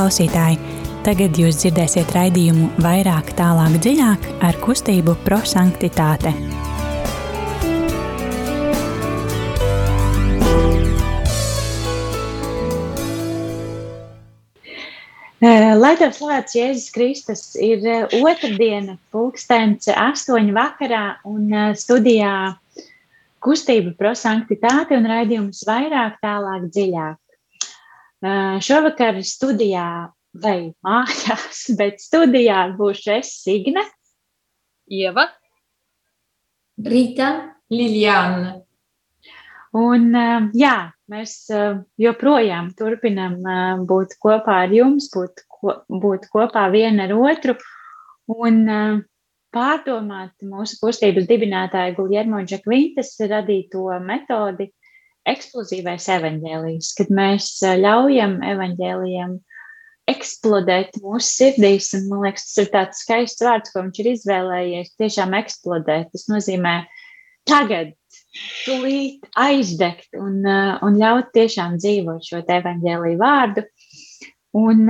klausītāji! Tagad jūs dzirdēsiet raidījumu vairāk, tālāk, dziļāk ar kustību prosanktitāte. Eh, lai tev slavēts Jēzus Kristus, ir eh, otrdiena, pulkstens astoņu vakarā un eh, studijā kustība prosanktitāte un raidījums vairāk, tālāk, dziļāk. Šovakar studijā vai mājās, bet studijā būšu es Signe, Ieva, Rita, Liljana. Un, jā, mēs joprojām turpinam būt kopā ar jums, būt, būt kopā viena ar otru un pārdomāt mūsu kustības dibinātāja Guljermo Džekvintas radīto metodi eksplozīvais evaņģēlijs, kad mēs ļaujam evaņģēlijam eksplodēt mūsu sirdīs. Un, man liekas, tas ir tāds skaists vārds, ko viņš ir izvēlējies. Tiešām eksplodēt. Tas nozīmē tagad, tūlīt aizdegt un, un ļaut tiešām dzīvot šo evaņģēlīju vārdu. Un,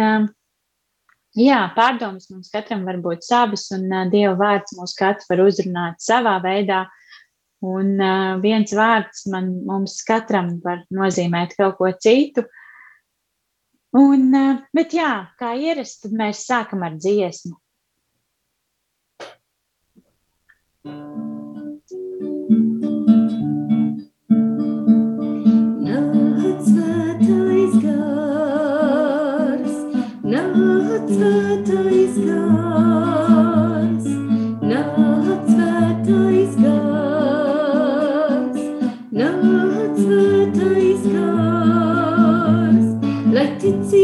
jā, pārdomas mums katram var būt savas, un Dieva vārds mūs katru var uzrunāt savā veidā. Un uh, viens vārds man, mums katram var nozīmēt kaut ko citu. Un, uh, bet jā, kā ierasts, tad mēs sākam ar dziesmu. Nāc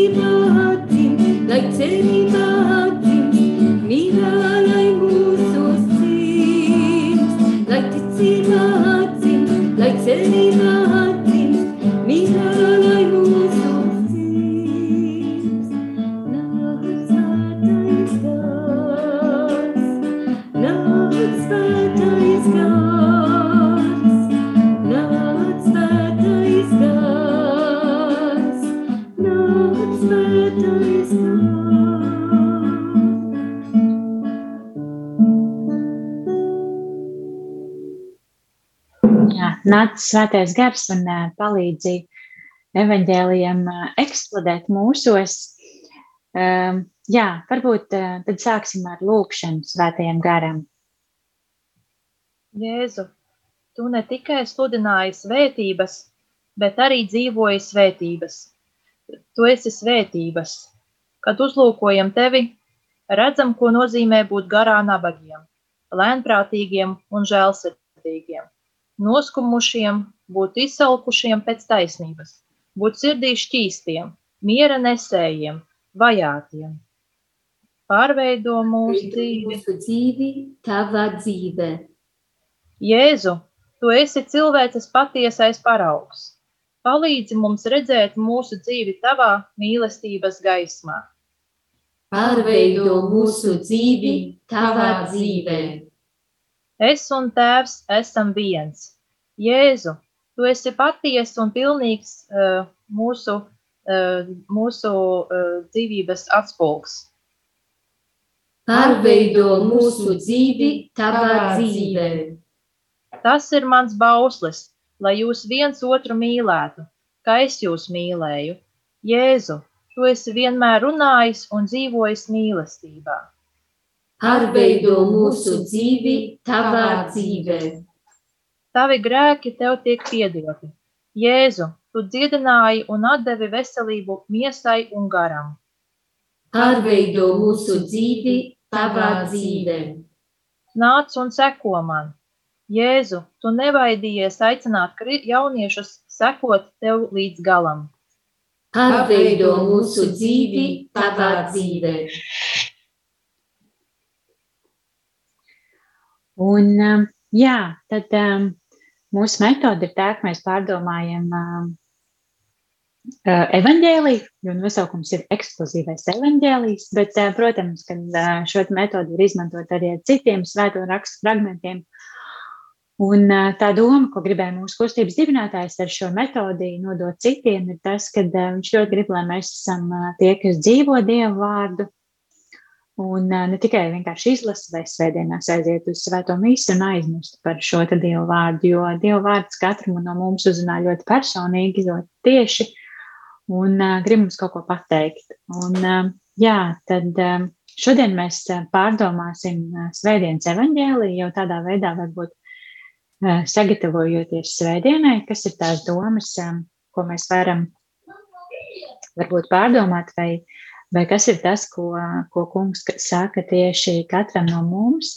ticībā atzim, lai cerībā atzim, mīnā, lai mūsos dzīv. Lai ticībā atzim, lai cerībā Jā, nāc svētais gars un uh, palīdzi evaņģēlijam uh, eksplodēt mūsos. Um, jā, varbūt uh, tad sāksim ar lūkšanu svētajam garam. Jēzu, tu ne tikai sludināji svētības, bet arī dzīvoji svētības. Tu esi svētības. Kad uzlūkojam tevi, redzam, ko nozīmē būt garā nabagiem, lēnprātīgiem un žēlsirdīgiem, noskumušiem, būt izsalkušiem pēc taisnības, būt sirdī šķīstiem, miera nesējiem, vajātiem. Pārveido mūsu dzīvi. Mūsu dzīvi, tava dzīve. Jēzu, tu esi cilvēces patiesais paraugs. Palīdzi mums redzēt mūsu dzīvi tavā mīlestības gaismā. Pārveido mūsu dzīvi, tavā dzīvē. Es un Tēvs esam viens. Jēzu, tu esi patiesa un pilnīgs uh, mūsu, uh, mūsu uh, dzīvības atspulgs. Pārveido mūsu dzīvi, tavā dzīvē. Tas ir mans bauslis, lai jūs viens otru mīlētu, kā es jūs mīlēju. Jēzu, tu esi vienmēr runājis un dzīvojis mīlestībā. Pārveido mūsu dzīvi, tavā dzīvē. Tavi grēki tev tiek piedoti. Jēzu, tu dziedināji un atdevi veselību miesai un garam. Pārveido mūsu dzīvi, tavā dzīvē. Nāc un seko man. Jēzu, tu nevaidījies aicināt jauniešus sekot tev līdz galam. Pārveido mūsu dzīvi tavā dzīvē. Un, um, jā, tad um, mūsu metode ir tā, ka mēs pārdomājam um, uh, evaņģēliju, jo nosaukums ir ekskluzīvais evaņģēlijs, bet, uh, protams, ka uh, šo metodu var izmantot arī ar citiem svēto rakstu fragmentiem. Un tā doma, ko gribēja mūsu kustības dibinātājs ar šo metodiju nodot citiem, ir tas, ka viņš ļoti grib, lai mēs esam tie, kas dzīvo Dievu vārdu, Un ne tikai vienkārši izlasa vai svētdienās aiziet uz svēto mīsu un aizmirst par šo dievu vārdu, jo dievu vārds katram no mums uzrunā ļoti personīgi, ļoti tieši un uh, grib mums kaut ko pateikt. Un, uh, jā, tad uh, šodien mēs pārdomāsim svētdienas evaņģēliju jau tādā veidā, varbūt uh, sagatavojoties svētdienai, kas ir tās domas, um, ko mēs varam varbūt pārdomāt vai vai kas ir tas, ko, ko kungs saka tieši katram no mums.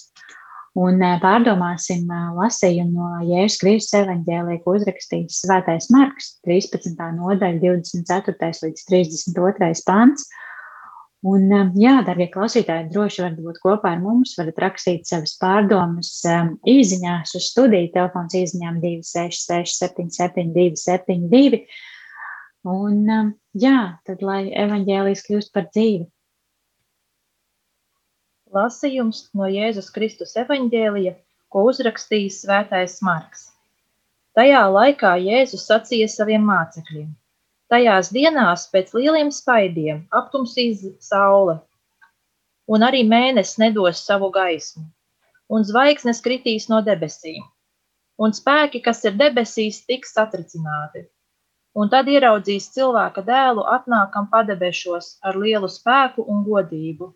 Un pārdomāsim lasījumu no Jēzus Kristus evaņģēlī, ko uzrakstījis Svētais Marks, 13. nodaļa, 24. līdz 32. pants. Un, jā, darbie klausītāji, droši varat būt kopā ar mums, varat rakstīt savas pārdomas īsiņās uz studiju telefons īsiņām 266 77 272 Un, um, jā, tad lai evaņģēlijas kļūst par dzīvi. Lasījums no Jēzus Kristus evaņģēlija, ko uzrakstījis svētais Marks. Tajā laikā Jēzus sacīja saviem mācekļiem: Tajās dienās pēc lieliem spaidiem aptumsīs saule, un arī mēnesis nedos savu gaismu, un zvaigznes kritīs no debesīm, un spēki, kas ir debesīs, tiks satricināti un tad ieraudzīs cilvēka dēlu atnākam padebešos ar lielu spēku un godību.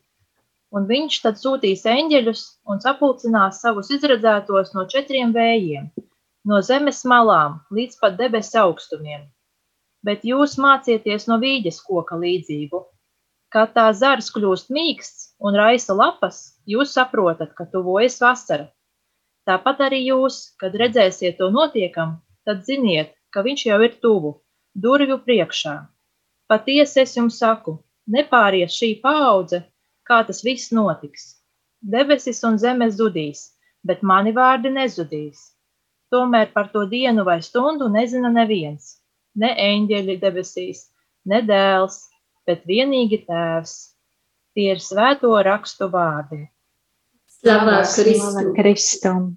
Un viņš tad sūtīs eņģeļus un sapulcinās savus izredzētos no četriem vējiem, no zemes malām līdz pat debesu augstumiem. Bet jūs mācieties no vīģes koka līdzību. Kad tā zars kļūst mīksts un raisa lapas, jūs saprotat, ka tuvojas vasara. Tāpat arī jūs, kad redzēsiet to notiekam, tad ziniet, ka viņš jau ir tuvu durvju priekšā. Patiesi es jums saku, nepāries šī paudze, kā tas viss notiks. Debesis un zeme zudīs, bet mani vārdi nezudīs. Tomēr par to dienu vai stundu nezina neviens, ne eņģeļi debesīs, ne dēls, bet vienīgi tēvs. Tie ir svēto rakstu vārdi. Slavā Kristum!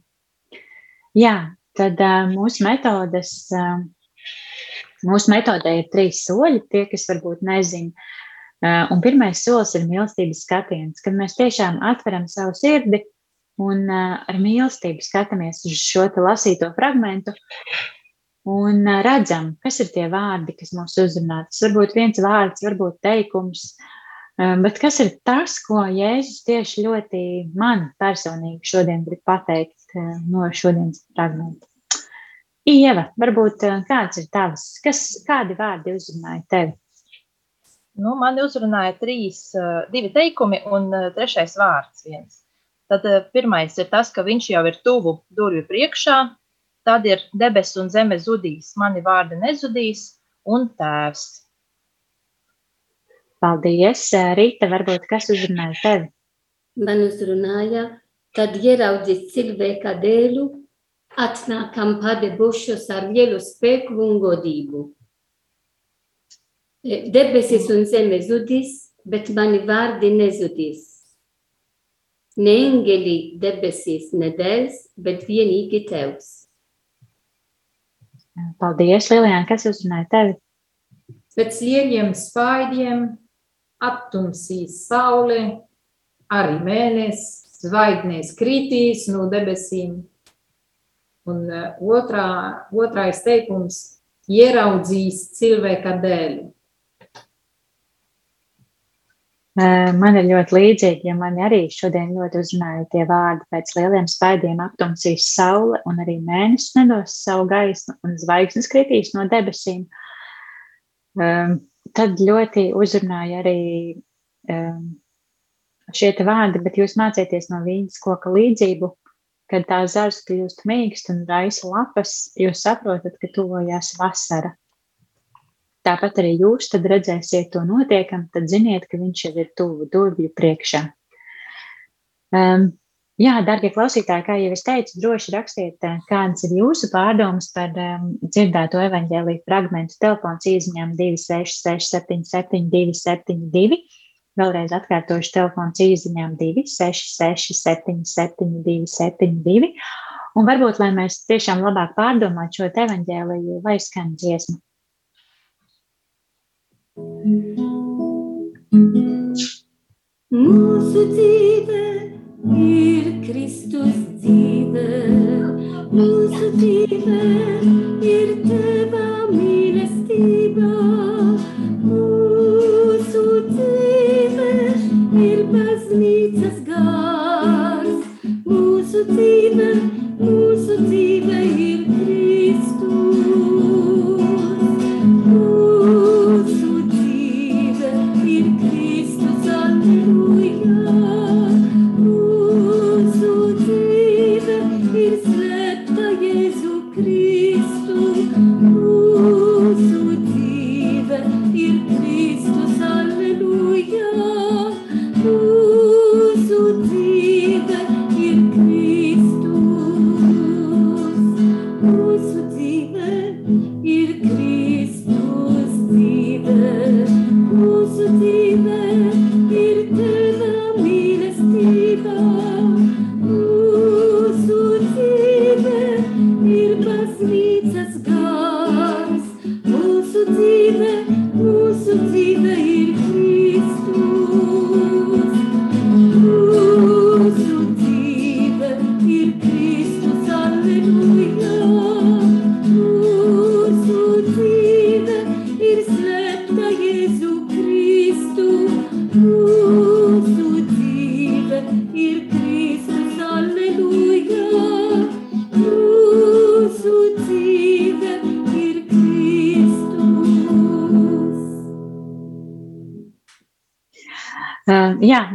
Jā, tad uh, mūsu metodas uh, Mūsu metodē ir trīs soļi, tie, kas varbūt nezina. Uh, un pirmais solis ir mīlestības skatiens, kad mēs tiešām atveram savu sirdi un uh, ar mīlestību skatāmies uz šo lasīto fragmentu un uh, redzam, kas ir tie vārdi, kas mūs uzrunā. Tas var būt viens vārds, varbūt teikums, bet kas ir tas, ko Jēzus tieši ļoti man personīgi šodien grib pateikt no šodienas fragmenta. Ieva, varbūt eh, kāds ir tavs, kas, kādi vārdi uzrunāja tevi? Nu, mani uzrunāja trīs, eh, divi teikumi un eh, trešais vārds viens. Tad pirmais ir tas, ka viņš jau ir tuvu durvju priekšā, tad ir debes un zeme zudīs, mani vārdi nezudīs un tēvs. Paldies, Rīta, varbūt kas uzrunāja tevi? Man uzrunāja, kad ieraudzīt cilvēka dēlu atnākam padebušos ar lielu spēku un godību. Debesis un zeme zudīs, bet mani vārdi nezudīs. Ne engeli debesīs nedēļas, bet vienīgi tevs. Paldies, Lilijāna, kas uzrunāja tevi? Pēc lieliem spaidiem attumsīs saule, arī mēnesis, zvaigznēs kritīs no debesīm Un uh, otrā, otrais teikums - ieraudzīs cilvēka dēļu. Uh, man ir ļoti līdzīgi, ja man arī šodien ļoti uzrunāja tie vārdi pēc lieliem spaidiem aptumsīs saule un arī mēnesis nedos savu gaismu un zvaigznes kritīs no debesīm. Um, tad ļoti uzrunāja arī um, šie vārdi, bet jūs mācieties no viņas koka līdzību kad tā zars kļūst mīkst un raisa lapas, jūs saprotat, ka tuvojās vasara. Tāpat arī jūs tad redzēsiet to notiekam, tad ziniet, ka viņš jau ir tuvu durvju priekšā. Um, jā, darbie klausītāji, kā jau es teicu, droši rakstiet, eh, kādas ir jūsu pārdomas par um, dzirdēto evaņģēlīju fragmentu telefons īziņām 266 77 272. Vēlreiz atkārtošu telefons īziņām 266 77 272. Un varbūt, lai mēs tiešām labāk pārdomātu šo evaņģēliju, lai skan dziesmu. Mūsu dzīve ir Kristus dzīve, mūsu dzīve ir Teva mīlestība. Mūsu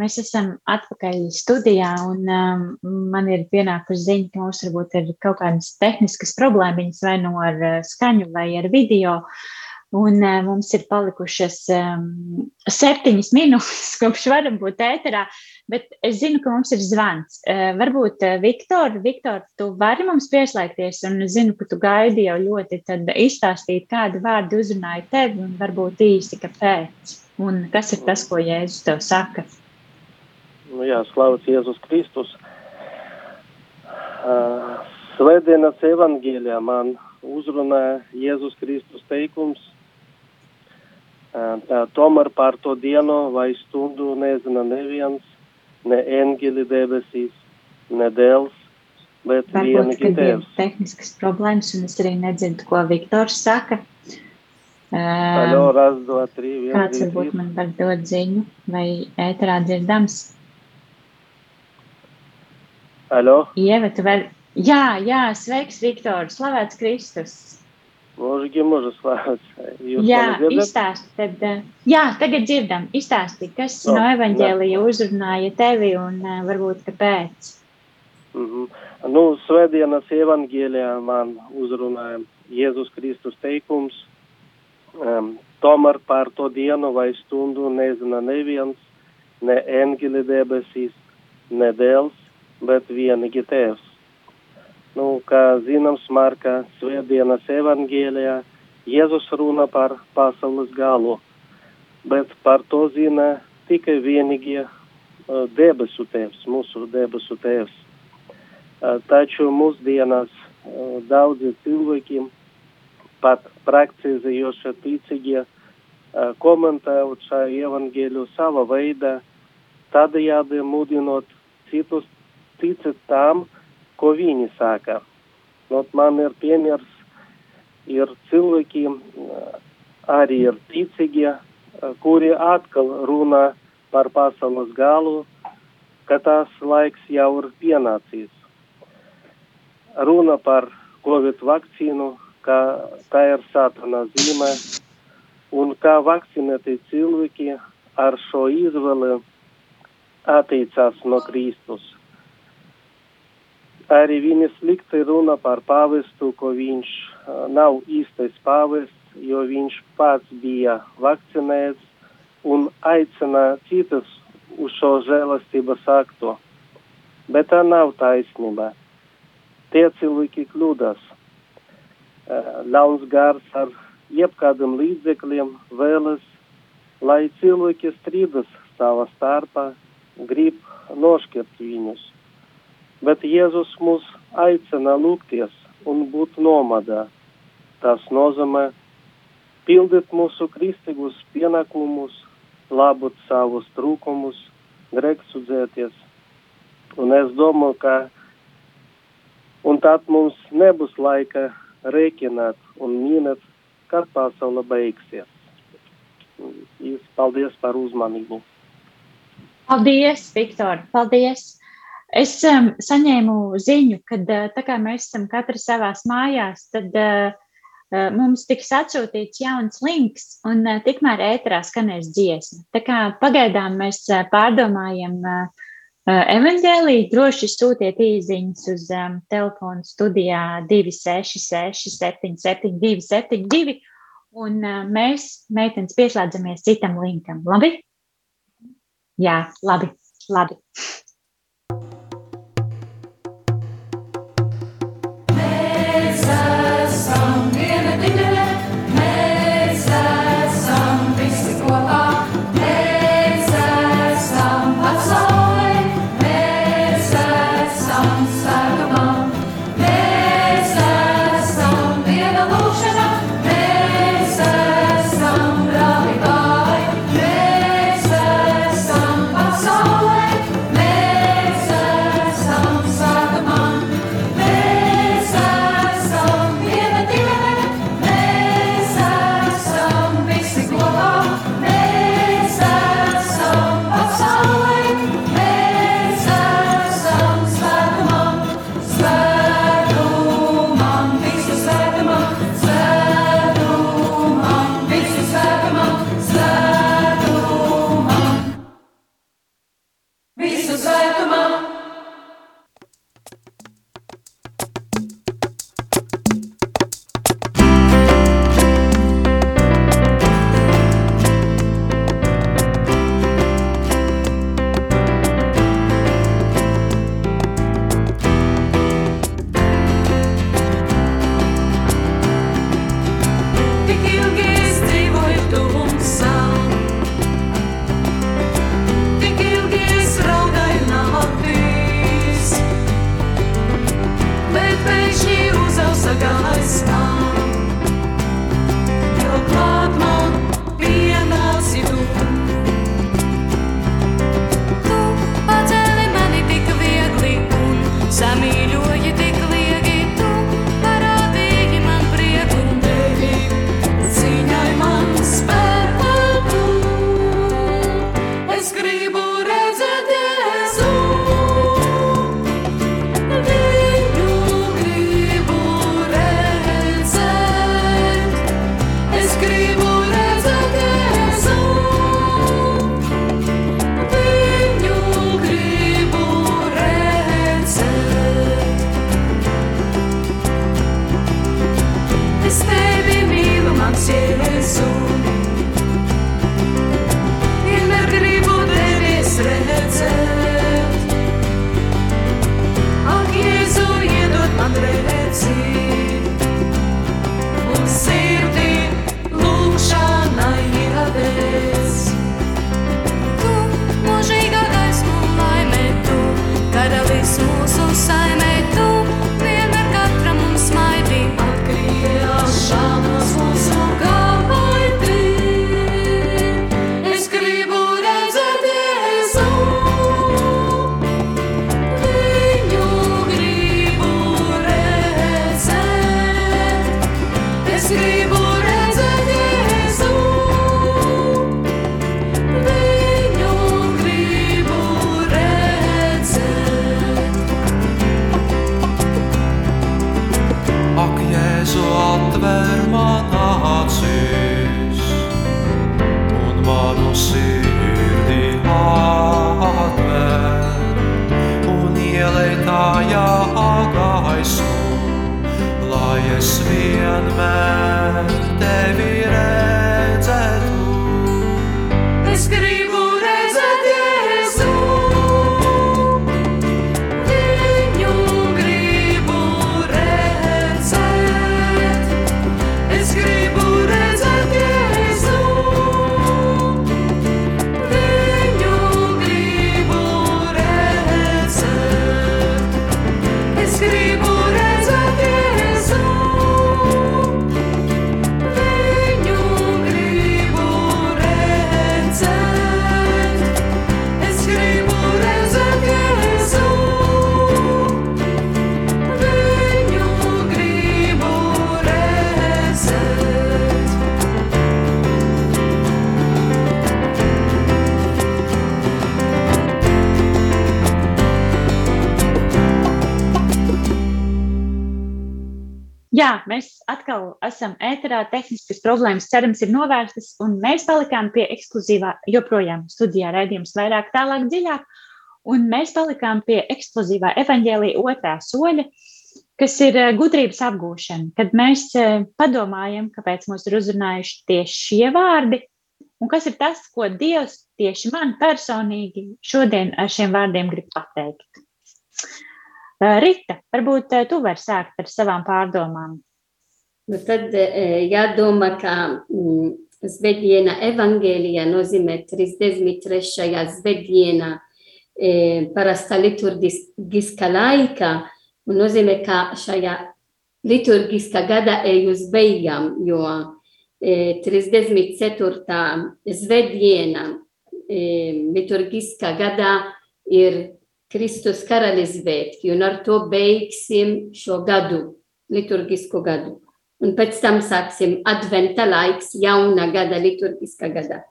mēs esam atpakaļ studijā, un um, man ir pienākusi ziņa, ka mums varbūt ir kaut kādas tehniskas problēmiņas vai nu ar uh, skaņu vai ar video. Un uh, mums ir palikušas um, septiņas minūtes, kopš varam būt ēterā, bet es zinu, ka mums ir zvans. Uh, varbūt, uh, Viktor, Viktor, tu vari mums pieslēgties, un es zinu, ka tu gaidi jau ļoti izstāstīt, kādu vārdu uzrunāja tevi, un varbūt īsi, kāpēc. Un kas ir tas, ko Jēzus tev saka? Nu, jā, slavēts Jēzus Kristus. Uh, Svētdienas evangēlijā man uzrunāja Jēzus Kristus teikums. Uh, tā, tomēr par to dienu vai stundu nezina neviens, ne eņģeli debesīs, ne dēls, bet vienīgi Tēvs. Tehniskas problēmas, un es arī nedzirdu, ko Viktors saka. Um, Aļo, raz, do, trī, viens, kāds varbūt man var dot ziņu, vai ēterā dzirdams? Alo? Ieva, tu vari. Jā, jā, sveiks, Viktor, slavēts Kristus. Mūžīgi mūžu slavēts. Jūs jā, izstāsti tad. Jā, tagad dzirdam, izstāsti, kas no, no evaņģēlija uzrunāja tevi un varbūt kāpēc. Mm -hmm. Nu, svētdienas evaņģēlijā man uzrunāja Jēzus Kristus teikums. Um, tomēr par to dienu vai stundu nezina neviens, ne eņģeli debesīs, ne dēls, bet vienīgi Tēvs. Nu, kā zināms, Marka Svētdienas evangēlijā Jēzus runa par pasaules galu, bet par to zina tikai vienīgi uh, debesu Tēvs, mūsu debesu Tēvs. Uh, taču mūsdienās uh, daudzi cilvēki, pat praktizējošie ticīgie, uh, komentējot šo evangēliju sava veidā, tādējādi mudinot citus ticēt tam, ko viņi saka. Not man ir piemērs, ir cilvēki, arī ir ticīgi, kuri atkal runā par pasaules galu, ka tas laiks jau ir pienācis. Runa par Covid vakcīnu, ka tā ir satana zīme, un kā vakcinēti cilvēki ar šo izvēli atteicās no Kristus arī viņa slikti runa par pāvestu, ko viņš uh, nav īstais pāvests, jo viņš pats bija vakcinēts un aicina citus uz šo žēlastības aktu. Bet tā nav taisnība. Tie cilvēki kļūdas. Uh, ļauns gars ar jebkādiem līdzekļiem vēlas, lai cilvēki strīdas savā starpā, grib nošķirt viņus bet Jēzus mūs aicina lūgties un būt nomadā. Tas nozīmē pildīt mūsu kristīgus pienākumus, labot savus trūkumus, grēksudzēties. Un es domāju, ka un tad mums nebūs laika rēķināt un minēt, kad pasaule beigsies. Paldies par uzmanību. Paldies, Viktor! Paldies! Es um, saņēmu ziņu, ka tā kā mēs esam katrs savās mājās, tad uh, mums tiks atsūtīts jauns links un uh, tikmēr ēterā skanēs dziesma. Tā kā pagaidām mēs uh, pārdomājam uh, evaņģēliju, droši sūtiet īziņas uz um, telefonu studijā 266 77 272 un uh, mēs, meitenes, pieslēdzamies citam linkam. Labi? Jā, labi, labi. Deixamos você. Jā, mēs atkal esam ēterā. Tehniskas problēmas, cerams, ir novērstas, un mēs palikām pie ekskluzīvā, joprojām studijā raidījums vairāk, tālāk, dziļāk. Un mēs palikām pie ekskluzīvā evaņģēlīja otrā soļa, kas ir eh, gudrības apgūšana. Kad mēs eh, padomājam, kāpēc mūs ir uzrunājuši tieši šie vārdi, un kas ir tas, ko Dievs tieši man personīgi šodien ar šiem vārdiem grib pateikt. Eh, Rita, varbūt eh, tu vari sākt ar savām pārdomām. Nu tad eh, jādomā, ka mm, Svētdiena evangēlijā nozīmē 33. svētdiena parasta liturgiska laika, un nozīmē, ka šajā liturgiskā gada ej uz beigām, jo 34. svētdiena liturgiskā gadā ir Kristus karalis svētki, un ar to beigsim šo gadu, liturgisko gadu. Un pēc tam sāksim adventa laiks, jauna gada, liturgiskā gada.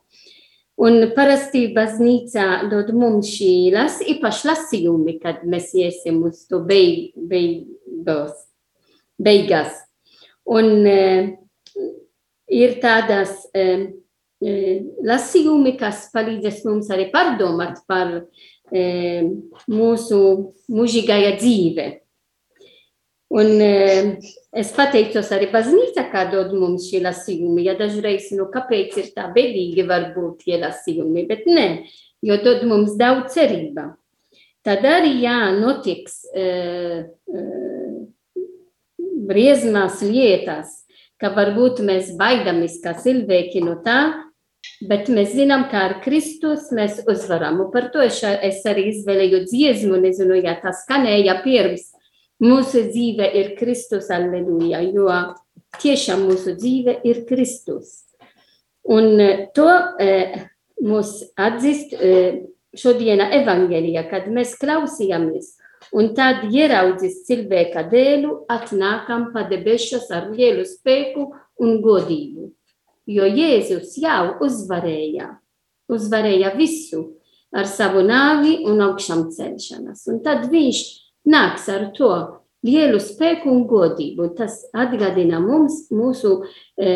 Un parasti baznīca dod mums šī las, īpaši lasījumi, kad mēs iesim uz to beig, beigos, beigas. Un uh, ir tādas uh, lasījumi, kas palīdzēs mums arī pārdomāt par mūsu mūžīgajā dzīve. Un es pateicos arī baznīca, kā dod mums šie lasījumi. Ja dažreiz, nu, kāpēc ir tā bēdīgi varbūt tie lasījumi, bet nē, jo dod mums daudz cerība. Tad arī, jā, notiks briesmās lietas, ka varbūt mēs baidamies kā cilvēki no tā, Bet mēs zinām, ka ar Kristus mēs uzvaram. Un par to es, arī izvēlēju dziesmu, nezinu, ja tā skanēja pirms. Mūsu dzīve ir Kristus, aleluja, jo tiešām mūsu dzīve ir Kristus. Un to eh, mūs atzīst eh, šodiena evangelijā, kad mēs klausījāmies. Un tad ieraudzīs cilvēka dēlu, atnākam pa debešas ar lielu spēku un godību jo Jēzus jau uzvarēja, uzvarēja visu ar savu nāvi un augšām celšanas. Un tad viņš nāks ar to lielu spēku un godību. Tas atgādina mums mūsu e,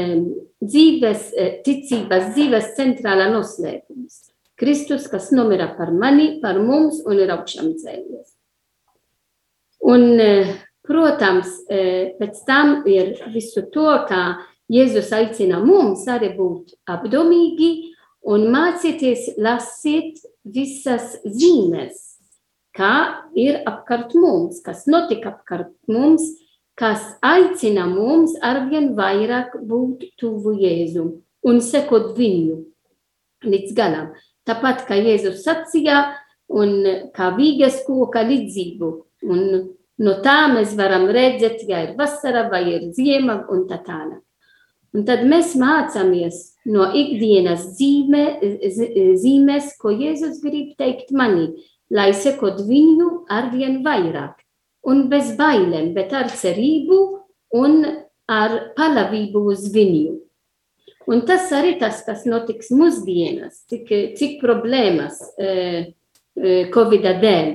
dzīves, e, ticības dzīves centrālā noslēpums. Kristus, kas nomira par mani, par mums un ir augšām cēlies. Un, e, protams, e, pēc tam ir visu to, kā Jēzus aicina mums arī būt apdomīgi un mācīties lasīt visas zīmes, kā ir apkārt mums, kas notika apkārt mums, kas aicina mums arvien vairāk būt tuvu Jēzu un sekot viņu līdz galam. Tāpat kā Jēzus sacīja, un kā vīgas koka līdzību. Un no tā mēs varam redzēt, ja ir vasara vai ir ziema un tā tālāk. Un tad mēs mācāmies no ikdienas zīmē, zīmēs, ko Jēzus grib teikt manī, lai sekot viņu arvien vairāk. Un bez bailēm, bet ar cerību un ar palavību uz viņu. Un tas arī tas, kas notiks mūsdienas, cik, cik problēmas e, e, Covid dēļ.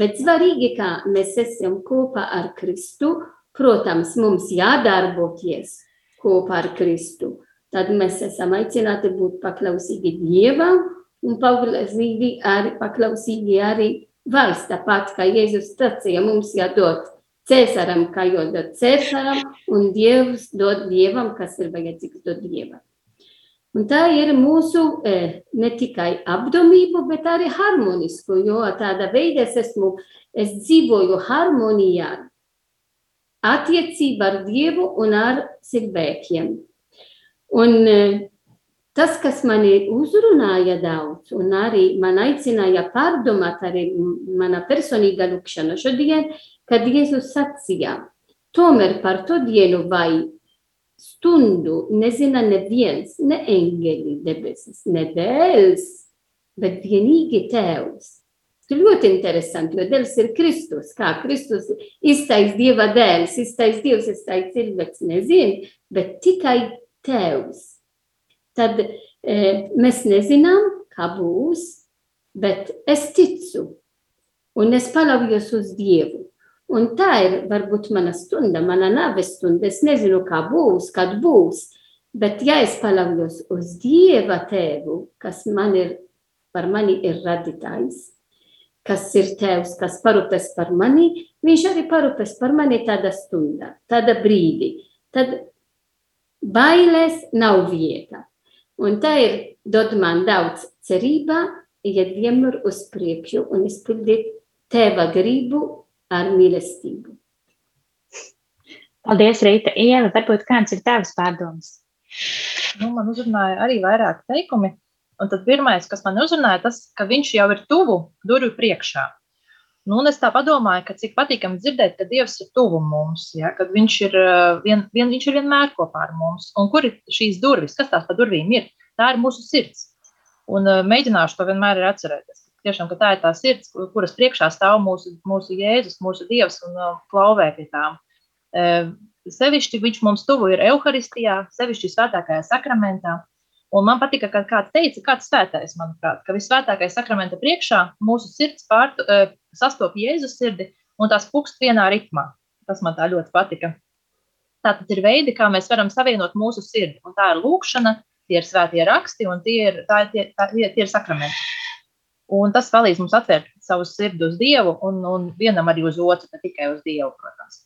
Bet svarīgi, ka mēs esam kopā ar Kristu, protams, mums jādarboties kopā ar Kristu. Tad mēs esam aicināti būt paklausīgi Dievam un paklausīgi arī, paklausīgi arī valsts. Tāpat kā Jēzus sacīja, mums jādod Cēsaram, kā jādod Cēsaram, un Dievs dod Dievam, kas ir vajadzīgs dot Dievam. Un tā ir mūsu eh, ne tikai apdomība, bet arī harmonisku, jo tāda veida es esmu, es dzīvoju harmonijā attiecība ar Dievu un ar cilvēkiem. Un tas, kas mani uzrunāja daudz, un arī man aicināja pārdomāt arī mana personīga lūkšana šodien, kad Jēzus sacīja, tomēr par to dienu vai stundu nezina neviens, ne eņģeļi debesis, ne dēls, bet vienīgi tēvs. Ļoti interesanti, jo Dievs ir Kristus. Kā Kristus iztais Dieva dēls, iztais Dievs, iztais cilvēks, nezinu, bet tikai Tēvs. Tad e, mēs nezinām, kā būs, bet es ticu un es paļaujos uz Dievu. Un tā ir varbūt mana stunda, mana naves stunda. Es nezinu, kā būs, kad būs. Bet ja es paļaujos uz Dieva tēvu, kas man ir, par mani ir radītājs, kas ir tēvs, kas parūpēs par mani, viņš arī parūpēs par mani tādā stundā, tādā brīdī. Tad bailēs nav vieta. Un tā ir dod man daudz cerībā, iet vienmēr uz priekšu un izpildīt tēva gribu ar mīlestību. Paldies, Rīta. Ieva, varbūt kāds ir tavs pārdoms? Nu, man uzrunāja arī vairāk teikumi. Un tad pirmais, kas man uzrunāja, tas, ka viņš jau ir tuvu durvju priekšā. Nu, un es tā domāju, ka cik patīkami dzirdēt, ka Dievs ir tuvu mums, ja, kad viņš ir, vien, vien, viņš ir vienmēr kopā ar mums. Un kur ir šīs durvis? Kas tās pa durvīm ir? Tā ir mūsu sirds. Un mēģināšu to vienmēr atcerēties tiešām, ka tā ir tā sirds, kuras priekšā stāv mūsu, mūsu Jēzus, mūsu Dievs un klauvē pie tām. Sevišķi viņš mums tuvu ir Euharistijā, sevišķi svētākajā sakramentā. Un man patika, ka kāds teica, kāds svētais, manuprāt, ka visvētākais sakramenta priekšā mūsu sirds pār, uh, sastop Jēzus sirdi un tās pukst vienā ritmā. Tas man tā ļoti patika. Tātad ir veidi, kā mēs varam savienot mūsu sirdi. Un tā ir lūkšana, tie ir svētie raksti un tie ir, tā, tie, tā, tie, tie ir sakramenti. Un tas palīdz mums atvērt savu sirdi uz Dievu un, un vienam arī uz otru, ne tikai uz Dievu, protams.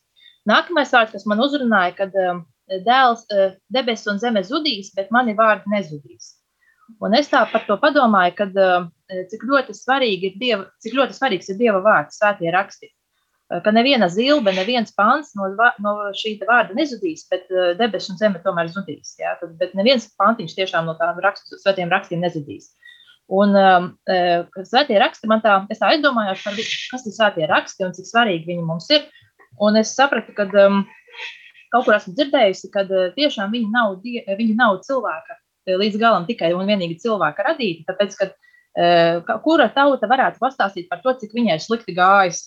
Nākamais vārds, kas man uzrunāja, kad um, dēls uh, debesis un zeme zudīs, bet mani vārdi nezudīs. Un es tā par to padomāju, kad, uh, cik ļoti svarīgi ir Dieva, cik ļoti svarīgs ir Dieva vārds, svētie raksti. Uh, ka neviena zilbe, neviens pants no, no šī vārda nezudīs, bet debesis un zeme tomēr zudīs. Ja? Tad, bet neviens pantiņš tiešām no tām rakstu, svētiem rakstiem nezudīs. Un um, uh, svētie raksti man tā, es tā aizdomājos par, kas ir svētie raksti un cik svarīgi viņi mums ir. Un es sapratu, ka um, kaut kur esmu dzirdējusi, ka uh, tiešām viņi nav, die, viņi nav cilvēka uh, līdz galam tikai un vienīgi cilvēka radīti, tāpēc, ka uh, kura tauta varētu pastāstīt par to, cik viņai slikti gājas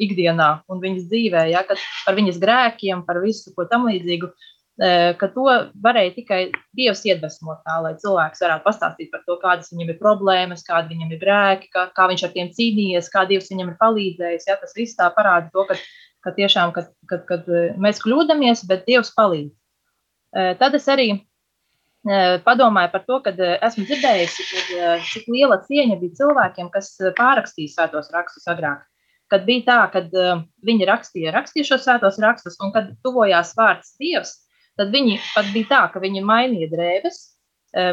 ikdienā un viņas dzīvē, ja, par viņas grēkiem, par visu ko tam līdzīgu. Ka to varēja tikai Dievs iedvesmot tā, lai cilvēks varētu pastāstīt par to, kādas viņam ir problēmas, kādi viņam ir grēki, kā, kā viņš ar tiem cīnījies, kā Dievs viņam ir palīdzējis. Ja, tas viss tā parāda to, ka, ka tiešām, kad, kad, kad mēs kļūdāmies, bet Dievs palīdz. Tad es arī padomāju par to, ka esmu dzirdējusi, kad, cik liela cieņa bija cilvēkiem, kas pārakstīja svētos rakstus agrāk. Kad bija tā, ka viņi rakstīja, rakstīja šos svētos rakstus, un kad tuvojās vārds Dievs, Tad viņi pat bija tā, ka viņi mainīja drēbes,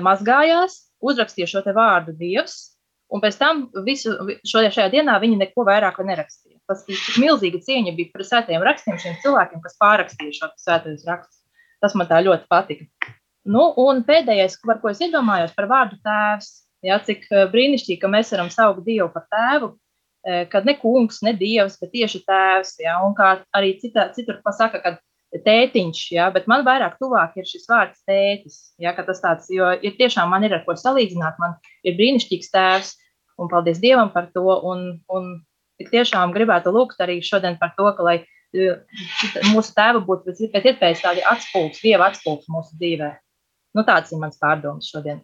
mazgājās, uzrakstīja šo vārdu Dievs, un pēc tam visu šo, šajā dienā viņi neko vairāk nerakstīja. Tas bija milzīga cieņa bija par svētajiem rakstiem šiem cilvēkiem, kas pārrakstīja šo svētajos rakstus. Tas man tā ļoti patika. Nu, un pēdējais, par ko es iedomājos, par vārdu tēvs. Ja, cik e, brīnišķīgi, ka mēs varam saukt Dievu par tēvu, e, kad ne kungs, ne dievs, bet tieši tēvs. Ja, un kā arī cita, citur pasaka, kad tētiņš, ja, bet man vairāk tuvāk ir šis vārds tētis. Ja, tas tāds, jo ir tiešām man ir ar ko salīdzināt, man ir brīnišķīgs tēvs, un paldies Dievam par to. Un, un tik tiešām gribētu lūgt arī šodien par to, ka lai e, mūsu tēva būtu pēc, iespējas tādi atspūgs, Dieva atspūgs mūsu dzīvē. Nu, tāds ir mans pārdoms šodien.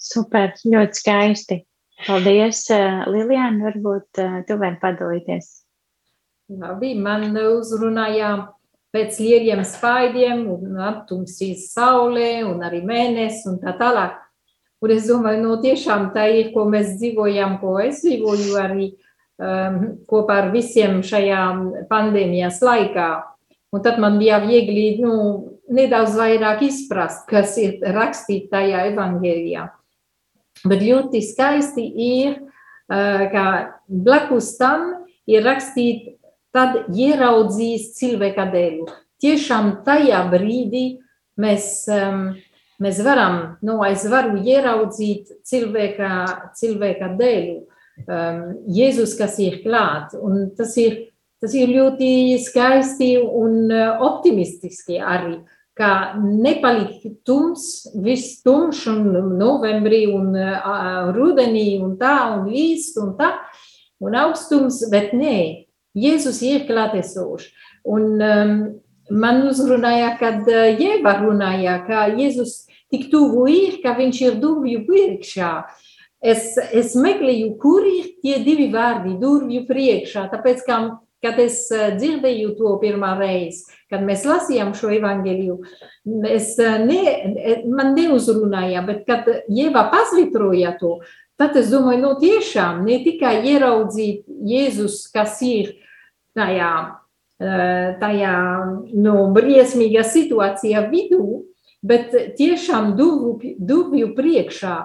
Super, ļoti skaisti. Paldies, e, Lilijāna, varbūt e, tu vari padalīties. Labi, man uzrunāja pēc lieliem spaidiem, un aptumsīs saulē, un arī mēnesis, un tā tālāk. Un es domāju, no tiešām tā ir, ko mēs dzīvojam, ko es dzīvoju arī kopā ar visiem šajā pandēmijas laikā. Un tad man bija viegli nu, nedaudz vairāk izprast, kas ir rakstīts tajā evangelijā. Bet ļoti skaisti ir, uh, ka blakus tam ir rakstīts tad ieraudzīs cilvēka dēlu. Tiešām tajā brīdī mēs, um, mēs varam, nu, es varu ieraudzīt cilvēka, cilvēka dēlu, um, Jēzus, kas ir klāt. Un tas ir, tas ir ļoti skaisti un uh, optimistiski arī, ka nepalikt tums, viss tumšs un novembrī un uh, rudenī un tā un līst un tā un augstums, bet nē, Jēzus ir klātesošs. Un um, man uzrunāja, kad uh, Jēva runāja, ka Jēzus tik tuvu ir, ka viņš ir durvju priekšā. Es, es meklēju, kur ir tie divi vārdi durvju priekšā, tāpēc, ka, kad es dzirdēju to pirmā reizi, kad mēs lasījām šo evaņģēliju, es ne, man neuzrunāja, bet kad Ieva pasvitroja to, tad es domāju, nu tiešām ne tikai ieraudzīt Jēzus, kas ir tajā, tajā nu, briesmīgā situācijā vidū, bet tiešām dubju priekšā,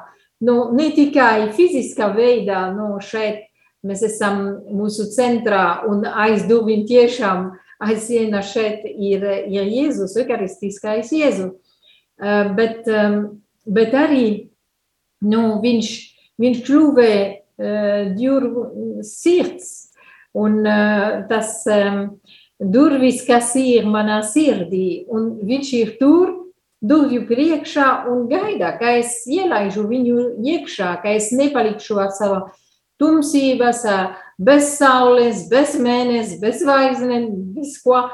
nu, ne tikai fiziskā veidā, nu, šeit mēs esam mūsu centrā un aiz durvīm tiešām aiz siena šeit ir, ir Jēzus, ekaristiskais Jēzus. Uh, bet, um, bet arī nu, viņš, viņš kļuva uh, ģurvu sirds un tas durvis, kas ir manā sirdī, un viņš ir tur, durvju priekšā un gaida, ka es ielaižu viņu iekšā, ka es nepalikšu ar savu tumsības, bez saules, bez mēnesis, bez zvaigznēm, visko.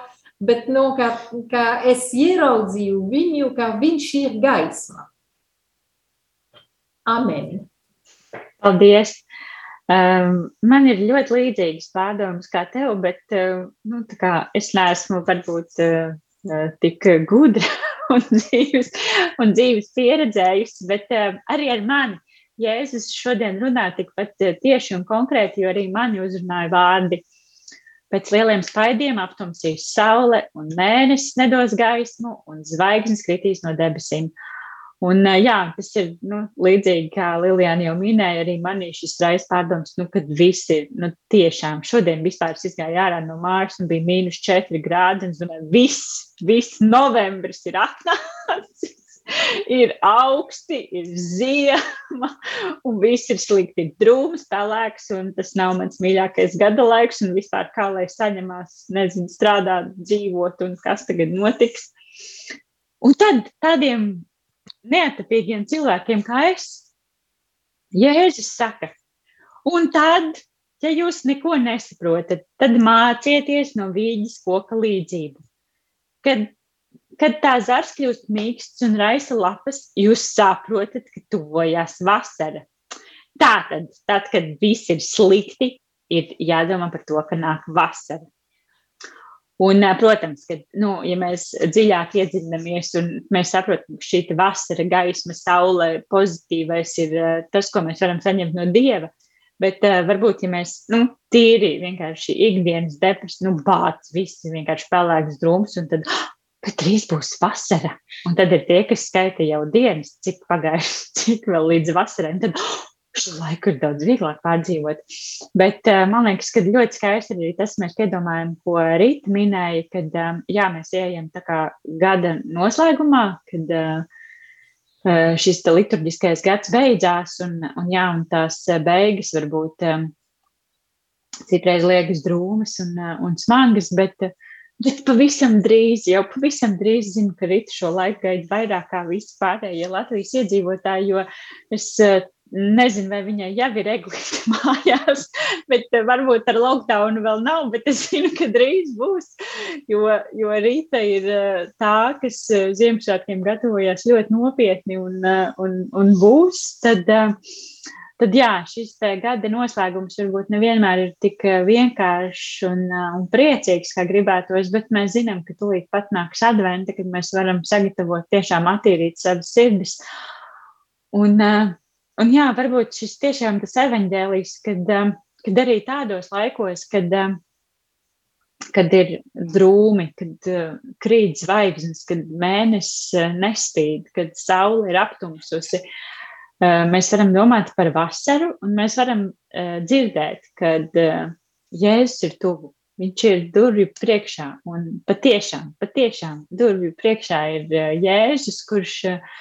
Bet no, nu, ka, ka es ieraudzīju viņu, ka viņš ir gaisma. Amen. Paldies! Um, man ir ļoti līdzīgas pārdomas kā tev, bet uh, nu, kā es neesmu varbūt uh, tik gudra un dzīves, un dzīves pieredzējusi, bet uh, arī ar mani Jēzus šodien runā tikpat eh, tieši un konkrēti, jo arī mani uzrunāja vārdi. Pēc lieliem spaidiem aptumsīs saule, un mēnesis nedos gaismu, un zvaigznes kritīs no debesīm. Un, jā, tas ir nu, līdzīgi, kā Lilijāna jau minēja, arī manī šis raisa pārdoms, nu, kad visi nu, tiešām šodien vispār izgāja ārā no Māras un bija mīnus 4 grādi, es domāju, viss, viss novembris ir atnācis ir augsti, ir ziema, un viss ir slikti. Ir drūms, pelēks, un tas nav mans mīļākais gada laiks, un vispār kā lai saņemās, nezinu, strādāt, dzīvot, un kas tagad notiks. Un tad tādiem neatapīgiem cilvēkiem kā es, Jēzus saka, un tad, ja jūs neko nesaprotat, tad mācieties no vīģes koka līdzību. Kad Kad tā zars kļūst mīksts un raisa lapas, jūs saprotat, ka tuvojas vasara. Tātad, tad, kad viss ir slikti, ir jādomā par to, ka nāk vasara. Un, protams, ka, nu, ja mēs dziļāk iedziļināmies un mēs saprotam, ka šī vasara, gaisma, saule, pozitīvais ir tas, ko mēs varam saņemt no dieva. Bet uh, varbūt, ja mēs nu, tīri vienkārši ikdienas depresiju, nu, bācis, viss ir vienkārši pelēks drūms, un tad ka drīz būs vasara. Un tad ir tie, kas skaita jau dienas, cik pagājuši, cik vēl līdz vasarai. Tad oh, šo laiku ir daudz vieglāk pārdzīvot. Bet uh, man liekas, ka ļoti skaisti arī tas, mēs piedomājam, ko Rīta minēja, kad um, jā, mēs ejam tā kā gada noslēgumā, kad uh, šis liturģiskais gads beidzās, un, un, jā, un tās beigas varbūt citreiz liekas drūmas un, un smagas, bet Bet pavisam drīz, jau pavisam drīz zinu, ka Rīta šo laiku gaida vairāk kā visi pārējie Latvijas iedzīvotāji, jo es eh, nezinu, vai viņai jau ir eglīte mājās, bet eh, varbūt ar lockdownu vēl nav, bet es zinu, ka drīz būs, jo, jo Rīta ir eh, tā, kas Ziemassvētkiem gatavojas ļoti nopietni un, un, un būs, tad uh, tad jā, šis gada noslēgums varbūt nevienmēr ir tik eh, vienkāršs un, eh, un priecīgs, kā gribētos, bet mēs zinām, ka tūlīt pat nāks adventa, kad mēs varam sagatavot tiešām attīrīt savas sirdis. Un, eh, un jā, varbūt šis tiešām tas evaņģēlijs, kad, kad arī tādos laikos, kad, kad ir drūmi, kad krīt zvaigznes, kad mēnesis nespīd, kad saule ir aptumsusi, uh, mēs varam domāt par vasaru, un mēs varam uh, dzirdēt, kad uh, Jēzus ir tuvu. Viņš ir durvju priekšā, un patiešām, patiešām durvju priekšā ir uh, Jēzus, kurš uh,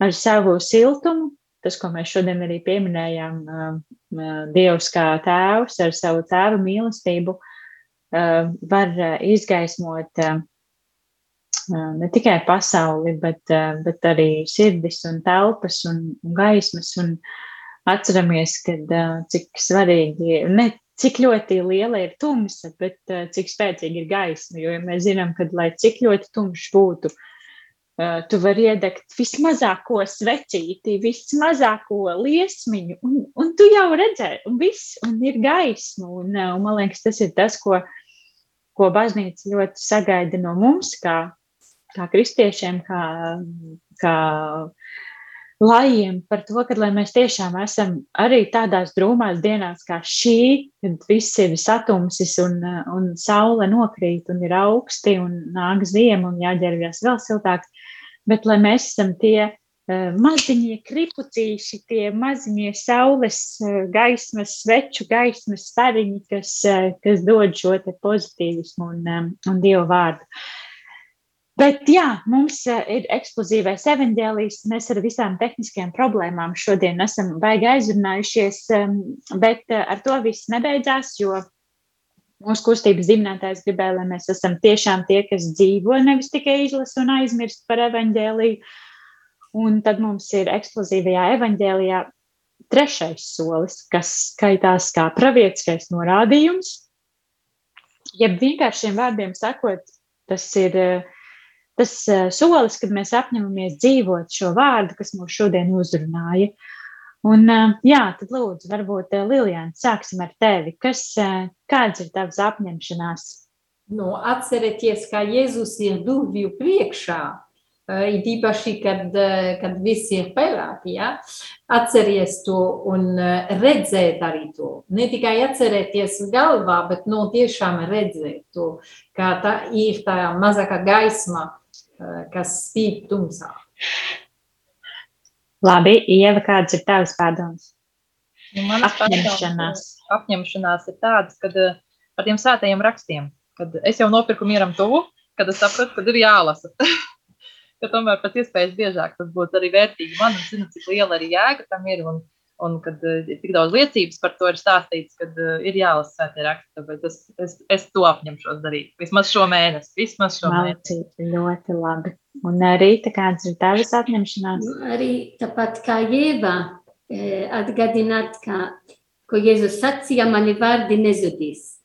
ar savu siltumu, tas, ko mēs šodien arī pieminējām, uh, uh, Dievs kā tēvs ar savu tēva mīlestību, uh, var uh, izgaismot uh, ne tikai pasauli, bet, bet arī sirdis un telpas un, un gaismas. Un atceramies, kad, cik svarīgi, ne cik ļoti liela ir tumsa, bet cik spēcīga ir gaisma. Jo ja mēs zinām, ka lai cik ļoti tumšs būtu, tu vari iedegt vismazāko svecīti, vismazāko liesmiņu, un, un tu jau redzēji, un viss, un ir gaisma. Un, un man liekas, tas ir tas, ko ko baznīca ļoti sagaida no mums, kā, kā kristiešiem, kā, kā lajiem, par to, ka mēs tiešām esam arī tādās drūmās dienās kā šī, kad viss ir satumsis un, un saule nokrīt un ir augsti un nāk ziema un jāģērbjas vēl siltāk, bet lai mēs esam tie Eh, maziņie kripucīši, tie maziņie saules eh, gaismas, sveču gaismas stariņi, kas, eh, kas dod šo pozitīvismu un, un dievu vārdu. Bet jā, mums ir eksplozīvais evaņģēlijs. Mēs ar visām tehniskajām problēmām šodien esam baigi aizrunājušies, bet ar to viss nebeidzās, jo mūsu kustības dibinātājs gribēja, lai mēs esam tiešām tie, kas dzīvo, nevis tikai izlasa un aizmirst par evaņģēliju. Un tad mums ir eksplozīvajā evaņģēlijā trešais solis, kas skaitās kā pravietiskais norādījums. Jeb vienkāršiem vārdiem sakot, tas ir tas solis, kad mēs apņemamies dzīvot šo vārdu, kas mūs šodien uzrunāja. Un, jā, tad lūdzu, varbūt Lilijāna, sāksim ar tevi. Kas, kāds ir tavs apņemšanās? Nu, atcerieties, kā Jēzus ir durvju priekšā it īpaši, kad, kad viss ir pelēki, ja? atceries to un redzēt arī to. Ne tikai atcerēties galvā, bet no tiešām redzēt to, kā tā ir tā mazākā gaisma, kas spīd tumsā. Labi, Ieva, kāds ir tavs pārdoms? Nu, Manas apņemšanās. apņemšanās ir tādas, kad par tiem svētajiem rakstiem, kad es jau nopirku mieram tuvu, kad es sapratu, kad ir jālasa. ka tomēr pēc iespējas biežāk tas būtu arī vērtīgi man un zinu, cik liela arī jēga tam ir. Un, un kad ir uh, tik daudz liecības par to ir stāstīts, kad uh, ir jālasa svētie raksti. Tāpēc es, es, es to apņemšos darīt. Vismaz šo mēnesi. Vismaz šo Malcīt, mēnesi. Ļoti labi. Un arī kāds ir tavs apņemšanās? Nu, arī tāpat kā Jēva atgādināt, ka, ko Jēzus sacīja, mani vārdi nezudīs.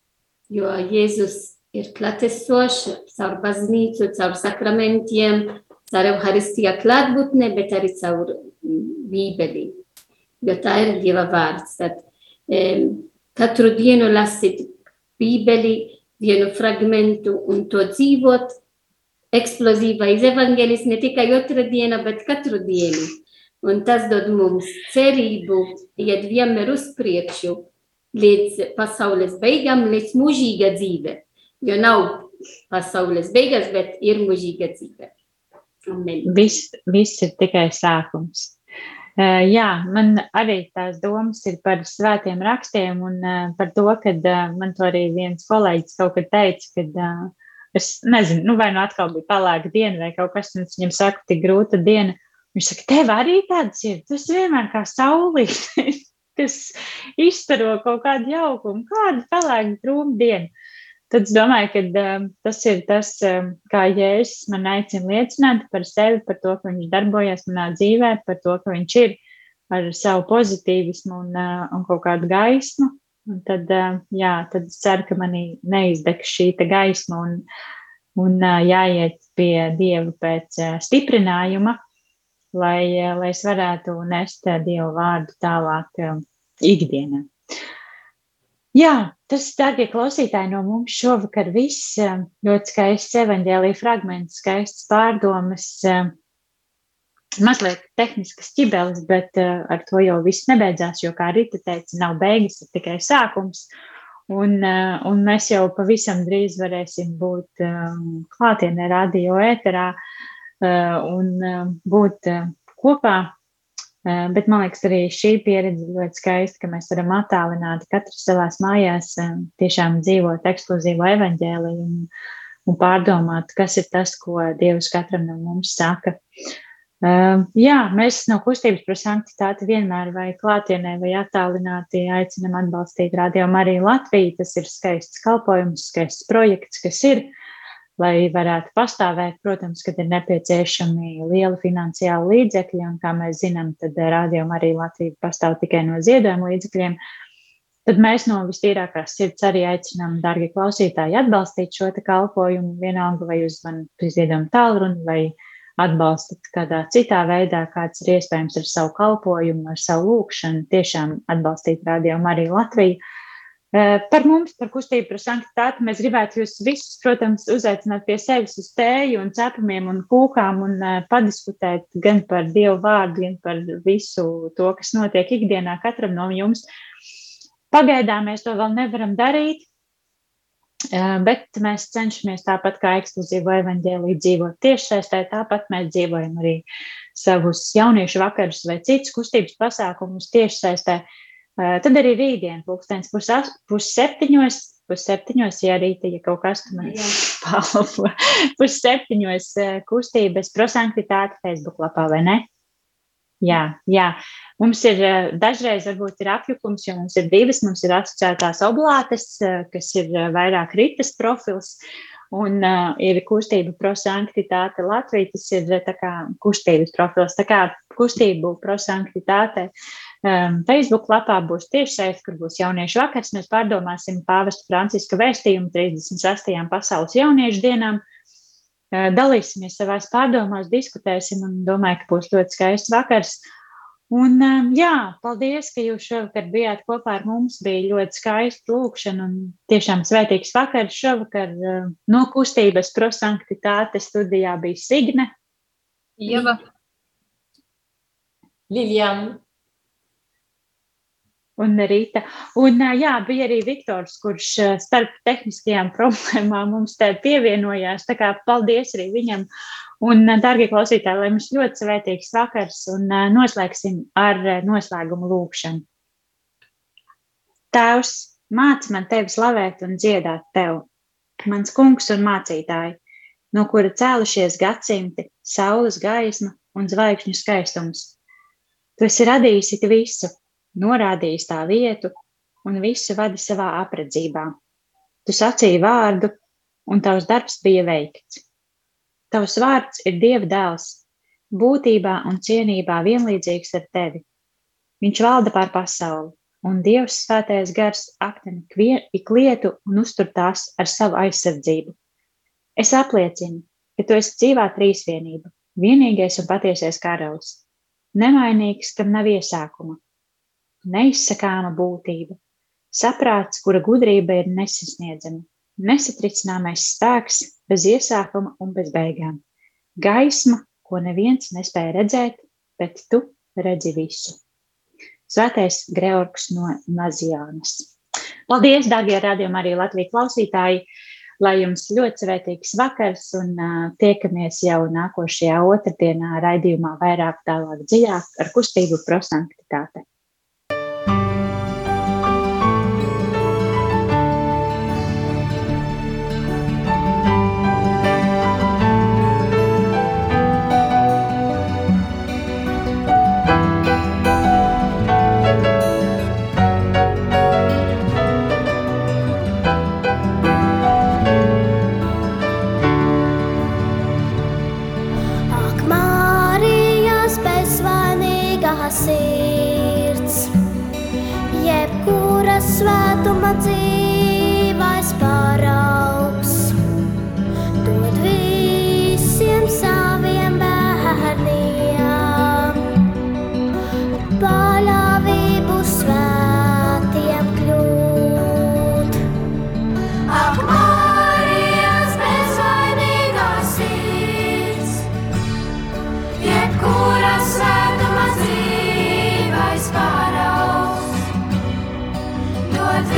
Jo Jēzus ir klātesošs caur baznīcu, caur sakramentiem, caur Euharistijā klātbūtnē, bet arī caur Bībeli, jo tā ir Dieva vārds. Tad katru dienu lasīt Bībeli, vienu fragmentu un to dzīvot. Eksplozīvais evangelis ne tikai otrā diena, bet katru dienu. Un tas dod mums cerību, iet vienmēr uz priekšu, līdz pasaules beigām, līdz mūžīga dzīve. Jo nav pasaules beigas, bet ir mūžīga dzīve. Viss, viss ir tikai sākums. Uh, jā, man arī tās domas ir par svētiem rakstiem un uh, par to, ka uh, man to arī viens kolēģis kaut kad teica, ka es nezinu, nu vai nu atkal bija palāga diena vai kaut kas, es viņam saku, tik grūta diena. Viņš saka, tev arī tāds ir, tas vienmēr kā saulīt, kas izstaro kaut kādu jaukumu, kādu palāga drūmu dienu. Tad es domāju, ka um, tas ir tas, um, kā Jēzus man aicina liecināt par sevi, par to, ka viņš darbojas manā dzīvē, par to, ka viņš ir ar savu pozitīvismu un, uh, un kaut kādu gaismu. Un tad, jā, tad ceru, ka manī neizdegs šī gaisma un, un jāiet pie Dieva pēc stiprinājuma, lai, lai es varētu nest Dieva vārdu tālāk ikdienā. Jā, tas, darbie klausītāji, no mums šovakar viss ļoti skaists evaņģēlīja fragments, skaists pārdomas, mazliet tehniskas ķibeles, bet uh, ar to jau viss nebeidzās, jo, kā Rita teica, nav beigas, ir tikai sākums. Un, uh, un mēs jau pavisam drīz varēsim būt um, klātienē radio ēterā uh, un būt kopā Eh, bet man liekas, arī šī pieredze ļoti skaista, ka mēs varam attālināt katrs savās mājās, eh, tiešām dzīvot ekskluzīvu evaņģēliju un, un pārdomāt, kas ir tas, ko Dievs katram no mums saka. Uh, jā, mēs no kustības par sanktitāti vienmēr vai klātienē vai attālināti aicinam atbalstīt Radio Mariju Latviju. Tas ir skaists kalpojums, skaists projekts, kas ir lai varētu pastāvēt. Protams, kad ir nepieciešami lieli finansiāli līdzekļi, un kā mēs zinām, tad rādījuma arī Latvija pastāv tikai no ziedojuma līdzekļiem. Tad mēs no vistīrākās sirds arī aicinām, darbie klausītāji, atbalstīt šo kalpojumu. Vienalga, vai uzzvanīt ziedojumu tālruni, vai atbalstat kādā citā veidā, kāds ir iespējams ar savu kalpojumu, ar savu lūkšanu, tiešām atbalstīt rādījumu arī Latviju. Par mums, par kustību, par sanktitāti mēs gribētu jūs visus, protams, uzaicināt pie sevis uz tēju un cepumiem un kūkām un padiskutēt gan par Dievu vārdu, gan par visu to, kas notiek ikdienā katram no jums. Pagaidām mēs to vēl nevaram darīt, bet mēs cenšamies tāpat kā ekskluzīvo evaņģēlī dzīvot tiešsaistē, tāpat mēs dzīvojam arī savus jauniešu vakarus vai citus kustības pasākumus tiešsaistē. saistē tad arī rītdien, pulkstenis pusseptiņos, pusseptiņos, ja rīta, ja kaut kas tur man palvo, pusseptiņos kustības prosanktitāte Facebook lapā, vai ne? Jā, jā. Mums ir eh, dažreiz varbūt ir apjukums, jo mums ir divas, mums ir asociētās oblātes, kas ir vairāk ritas profils, un uh, ir kustība prosanktitāte Latvija, tas ir kā kustības profils, tā kā kustību prosanktitāte Um, Facebook lapā būs tiešsaistes, kur būs jauniešu vakars. Mēs pārdomāsim pāvesta Franciska vēstījumu 36. pasaules jauniešu dienām. Uh, dalīsimies savās pārdomās, diskutēsim un domāju, ka būs ļoti skaists vakars. Un, jā, paldies, ka jūs šovakar bijāt kopā ar mums. Bija ļoti skaisti lūkšana un tiešām svētīgs vakars šovakar. No kustības prosanktitāte studijā bija Signe. Ieva. Liliana un Rīta. Un, jā, bija arī Viktors, kurš starp tehniskajām problēmām mums te pievienojās. Tā kā paldies arī viņam. Un, darbie klausītāji, lai mums ļoti svētīgs vakars un noslēgsim ar noslēgumu lūkšanu. Tēvs, māc man tevi slavēt un dziedāt tev, mans kungs un mācītāji, no kura cēlušies gadsimti, saules gaisma un zvaigžņu skaistums. Tu esi radījis visu, norādījis tā vietu un visu vadi savā apredzībā. Tu sacīji vārdu, un tavs darbs bija veikts. Tavs vārds ir Dieva dēls, būtībā un cienībā vienlīdzīgs ar tevi. Viņš valda pār pasauli, un Dievs svētais gars apteni ik lietu un uztur tās ar savu aizsardzību. Es apliecinu, ka tu esi dzīvā trīsvienība, vienīgais un patiesais karalis, nemainīgs, kam nav iesākuma, neizsakāma būtība, saprāts, kura gudrība ir nesasniedzama, nesatricināmais spēks bez iesākuma un bez beigām, gaisma, ko neviens nespēja redzēt, bet tu redzi visu. Svētais Georgs no Nazijānas. Paldies, darbie radījumi, arī Latvijas klausītāji! Lai jums ļoti svētīgs vakars un uh, tiekamies jau nākošajā otrdienā raidījumā vairāk tālāk dziļāk ar kustību prosanktitāte.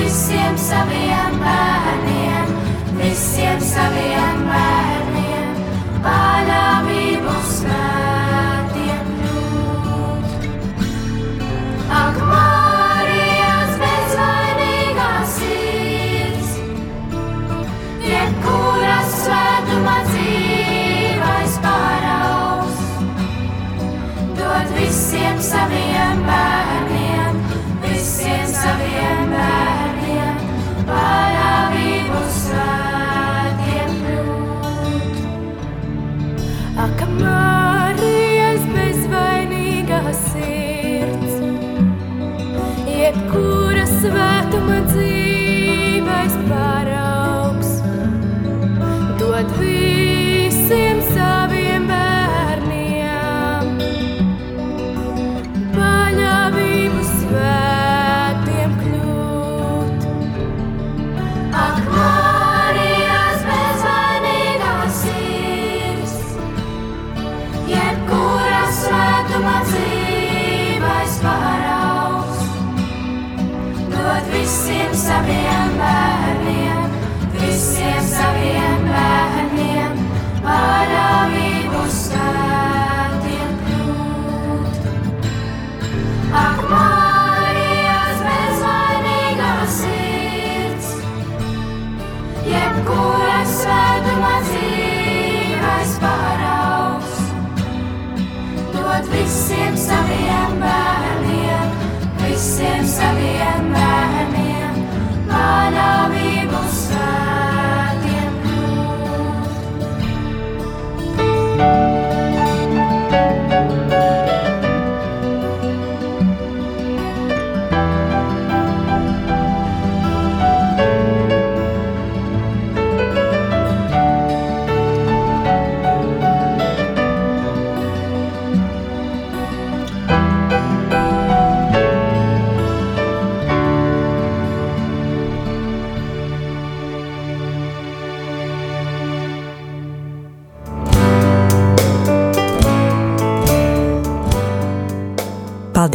visiem saviem bērniem, visiem saviem bērniem, paļāvību spēku. visiem saviem bērniem, visiem saviem bērniem, parādību svētiem kļūt. Ak, Marijas bezvainīgā sirds, jebkura svētuma dzīve.